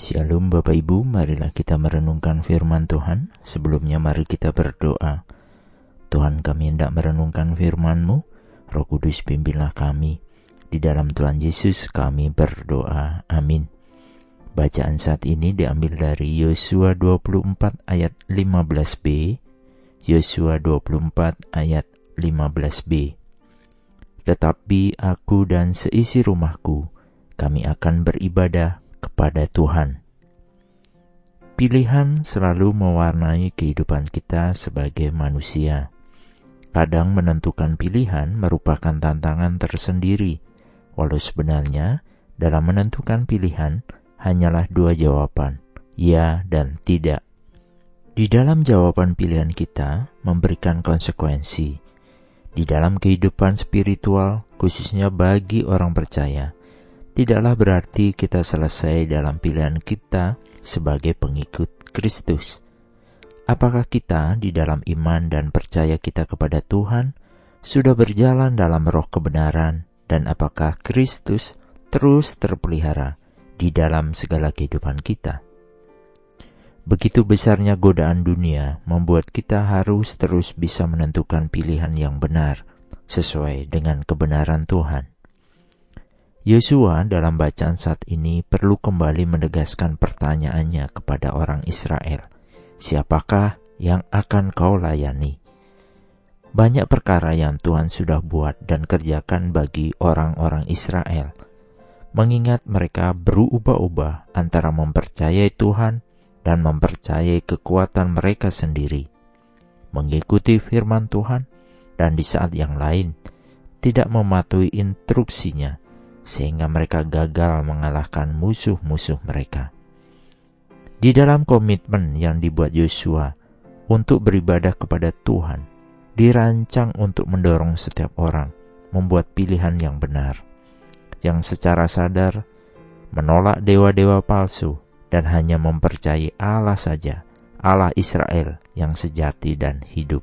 Shalom Bapak Ibu, marilah kita merenungkan firman Tuhan. Sebelumnya mari kita berdoa. Tuhan kami hendak merenungkan firman-Mu, Roh Kudus pimpinlah kami. Di dalam Tuhan Yesus kami berdoa. Amin. Bacaan saat ini diambil dari Yosua 24 ayat 15b, Yosua 24 ayat 15b. Tetapi aku dan seisi rumahku, kami akan beribadah kepada Tuhan. Pilihan selalu mewarnai kehidupan kita sebagai manusia. Kadang menentukan pilihan merupakan tantangan tersendiri, walau sebenarnya dalam menentukan pilihan hanyalah dua jawaban, ya dan tidak. Di dalam jawaban pilihan kita memberikan konsekuensi. Di dalam kehidupan spiritual, khususnya bagi orang percaya, tidaklah berarti kita selesai dalam pilihan kita sebagai pengikut Kristus. Apakah kita di dalam iman dan percaya kita kepada Tuhan sudah berjalan dalam roh kebenaran dan apakah Kristus terus terpelihara di dalam segala kehidupan kita? Begitu besarnya godaan dunia membuat kita harus terus bisa menentukan pilihan yang benar sesuai dengan kebenaran Tuhan. Yosua dalam bacaan saat ini perlu kembali menegaskan pertanyaannya kepada orang Israel. Siapakah yang akan kau layani? Banyak perkara yang Tuhan sudah buat dan kerjakan bagi orang-orang Israel. Mengingat mereka berubah-ubah antara mempercayai Tuhan dan mempercayai kekuatan mereka sendiri. Mengikuti firman Tuhan dan di saat yang lain tidak mematuhi instruksinya sehingga mereka gagal mengalahkan musuh-musuh mereka. Di dalam komitmen yang dibuat Yosua untuk beribadah kepada Tuhan, dirancang untuk mendorong setiap orang membuat pilihan yang benar, yang secara sadar menolak dewa-dewa palsu dan hanya mempercayai Allah saja, Allah Israel yang sejati dan hidup.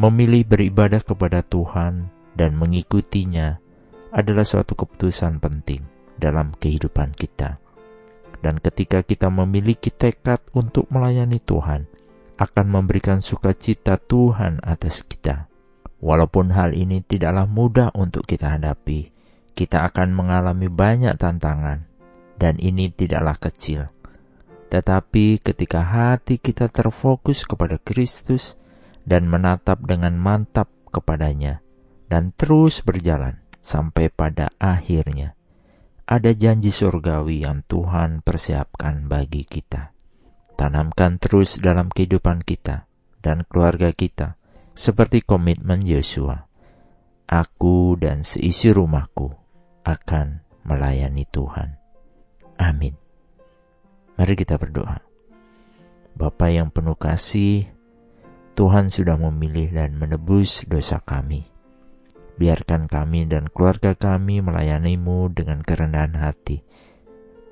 Memilih beribadah kepada Tuhan dan mengikutinya adalah suatu keputusan penting dalam kehidupan kita. Dan ketika kita memiliki tekad untuk melayani Tuhan, akan memberikan sukacita Tuhan atas kita. Walaupun hal ini tidaklah mudah untuk kita hadapi, kita akan mengalami banyak tantangan, dan ini tidaklah kecil. Tetapi ketika hati kita terfokus kepada Kristus dan menatap dengan mantap kepadanya, dan terus berjalan, sampai pada akhirnya ada janji surgawi yang Tuhan persiapkan bagi kita. Tanamkan terus dalam kehidupan kita dan keluarga kita, seperti komitmen Yosua. Aku dan seisi rumahku akan melayani Tuhan. Amin. Mari kita berdoa. Bapa yang penuh kasih, Tuhan sudah memilih dan menebus dosa kami. Biarkan kami dan keluarga kami melayanimu dengan kerendahan hati.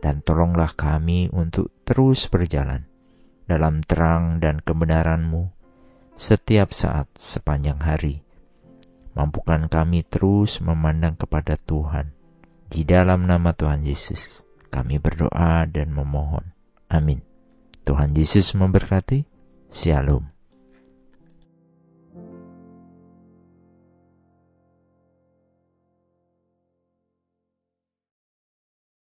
Dan tolonglah kami untuk terus berjalan dalam terang dan kebenaranmu setiap saat sepanjang hari. Mampukan kami terus memandang kepada Tuhan. Di dalam nama Tuhan Yesus, kami berdoa dan memohon. Amin. Tuhan Yesus memberkati. Shalom.